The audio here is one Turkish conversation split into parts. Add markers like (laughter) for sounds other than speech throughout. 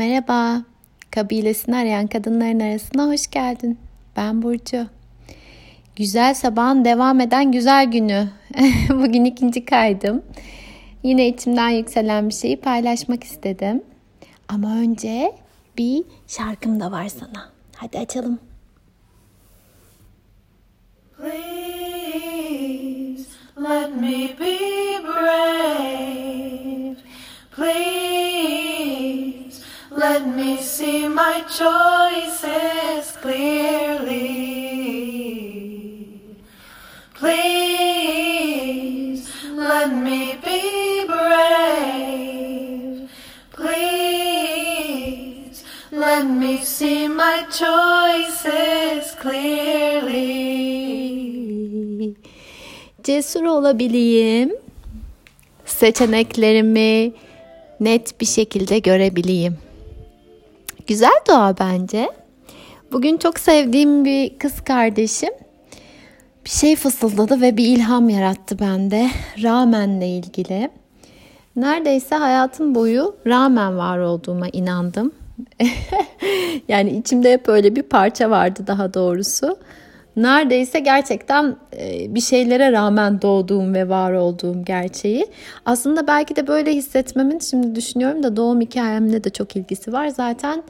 Merhaba, kabilesini arayan kadınların arasına hoş geldin. Ben Burcu. Güzel sabahın devam eden güzel günü. (laughs) Bugün ikinci kaydım. Yine içimden yükselen bir şeyi paylaşmak istedim. Ama önce bir şarkım da var sana. Hadi açalım. Please choices clearly. Please let me be brave. Please let me see my choices clearly. Cesur olabileyim. Seçeneklerimi net bir şekilde görebileyim. Güzel dua bence. Bugün çok sevdiğim bir kız kardeşim bir şey fısıldadı ve bir ilham yarattı bende. Ramenle ilgili. Neredeyse hayatım boyu ramen var olduğuma inandım. (laughs) yani içimde hep öyle bir parça vardı daha doğrusu. Neredeyse gerçekten e, bir şeylere rağmen doğduğum ve var olduğum gerçeği. Aslında belki de böyle hissetmemin şimdi düşünüyorum da doğum hikayemle de çok ilgisi var. Zaten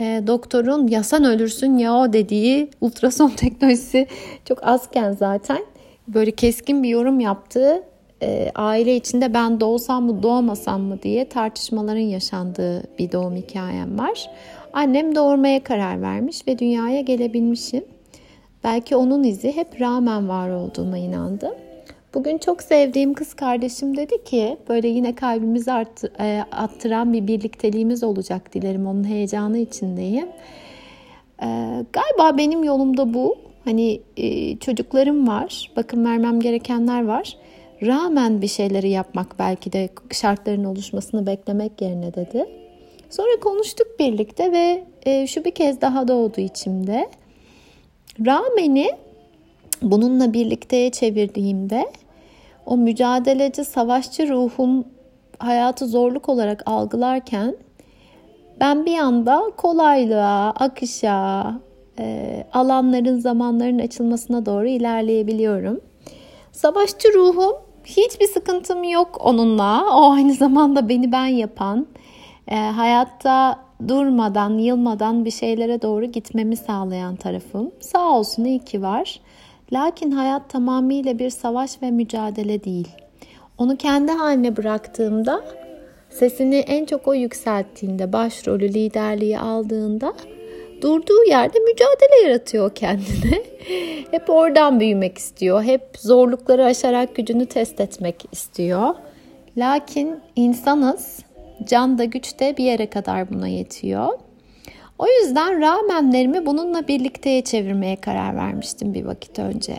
e, doktorun ya sen ölürsün ya o dediği ultrason (laughs) teknolojisi çok azken zaten böyle keskin bir yorum yaptığı e, aile içinde ben doğsam mı doğmasam mı diye tartışmaların yaşandığı bir doğum hikayem var. Annem doğurmaya karar vermiş ve dünyaya gelebilmişim. Belki onun izi hep rağmen var olduğuma inandım. Bugün çok sevdiğim kız kardeşim dedi ki böyle yine kalbimizi arttı, e, attıran bir birlikteliğimiz olacak dilerim. Onun heyecanı içindeyim. E, galiba benim yolumda bu. Hani e, çocuklarım var, bakım vermem gerekenler var. Rağmen bir şeyleri yapmak belki de şartların oluşmasını beklemek yerine dedi. Sonra konuştuk birlikte ve e, şu bir kez daha doğdu içimde. Rağmeni bununla birlikteye çevirdiğimde o mücadeleci, savaşçı ruhum hayatı zorluk olarak algılarken ben bir anda kolaylığa, akışa, e, alanların, zamanların açılmasına doğru ilerleyebiliyorum. Savaşçı ruhum hiçbir sıkıntım yok onunla. O aynı zamanda beni ben yapan, e, hayatta durmadan, yılmadan bir şeylere doğru gitmemi sağlayan tarafım. Sağ olsun iyi ki var. Lakin hayat tamamıyla bir savaş ve mücadele değil. Onu kendi haline bıraktığımda, sesini en çok o yükselttiğinde, başrolü liderliği aldığında durduğu yerde mücadele yaratıyor kendine. (laughs) hep oradan büyümek istiyor. Hep zorlukları aşarak gücünü test etmek istiyor. Lakin insanız. Can da güç de bir yere kadar buna yetiyor. O yüzden rağmenlerimi bununla birlikteye çevirmeye karar vermiştim bir vakit önce.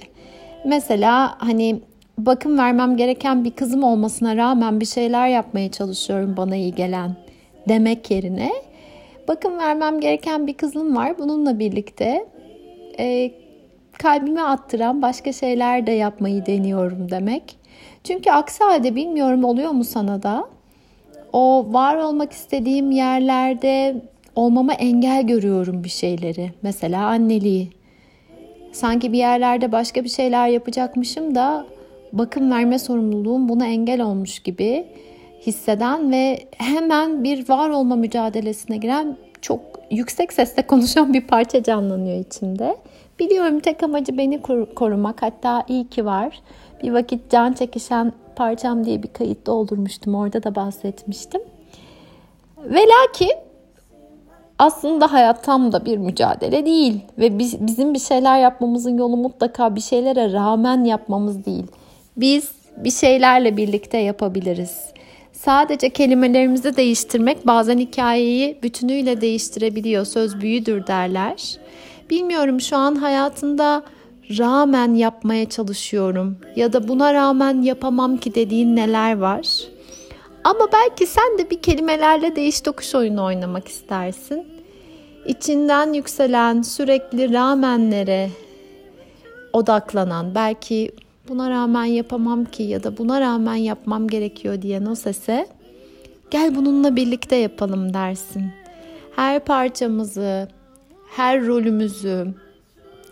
Mesela hani bakım vermem gereken bir kızım olmasına rağmen bir şeyler yapmaya çalışıyorum bana iyi gelen demek yerine bakım vermem gereken bir kızım var bununla birlikte e, kalbime attıran başka şeyler de yapmayı deniyorum demek. Çünkü aksi halde bilmiyorum oluyor mu sana da o var olmak istediğim yerlerde olmama engel görüyorum bir şeyleri. Mesela anneliği. Sanki bir yerlerde başka bir şeyler yapacakmışım da bakım verme sorumluluğum buna engel olmuş gibi hisseden ve hemen bir var olma mücadelesine giren çok yüksek sesle konuşan bir parça canlanıyor içimde. Biliyorum tek amacı beni korumak hatta iyi ki var. Bir vakit can çekişen parçam diye bir kayıt doldurmuştum orada da bahsetmiştim. Ve lakin aslında hayat tam da bir mücadele değil ve biz, bizim bir şeyler yapmamızın yolu mutlaka bir şeylere rağmen yapmamız değil. Biz bir şeylerle birlikte yapabiliriz. Sadece kelimelerimizi değiştirmek bazen hikayeyi bütünüyle değiştirebiliyor. Söz büyüdür derler. Bilmiyorum şu an hayatında rağmen yapmaya çalışıyorum ya da buna rağmen yapamam ki dediğin neler var? Ama belki sen de bir kelimelerle değiş tokuş oyunu oynamak istersin. İçinden yükselen sürekli rağmenlere odaklanan, belki buna rağmen yapamam ki ya da buna rağmen yapmam gerekiyor diyen o sese gel bununla birlikte yapalım dersin. her parçamızı, her rolümüzü,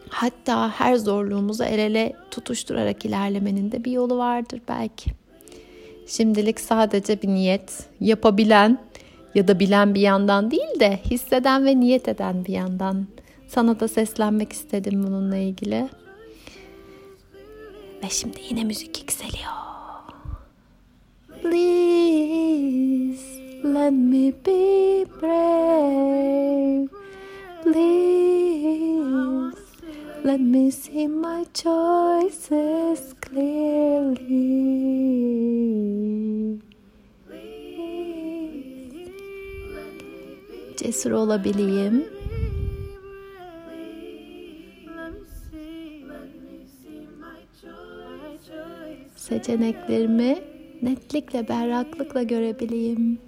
hatta her zorluğumuzu el ele tutuşturarak ilerlemenin de bir yolu vardır belki. Şimdilik sadece bir niyet, yapabilen ya da bilen bir yandan değil de hisseden ve niyet eden bir yandan sana da seslenmek istedim bununla ilgili. Ve şimdi yine müzik yükseliyor. Please let me be brave. Please let me see my choices clearly. Cesur olabileyim. Seçeneklerimi netlikle, berraklıkla görebileyim.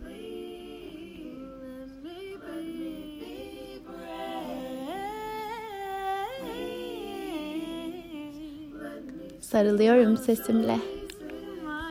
Sarılıyorum sesimle.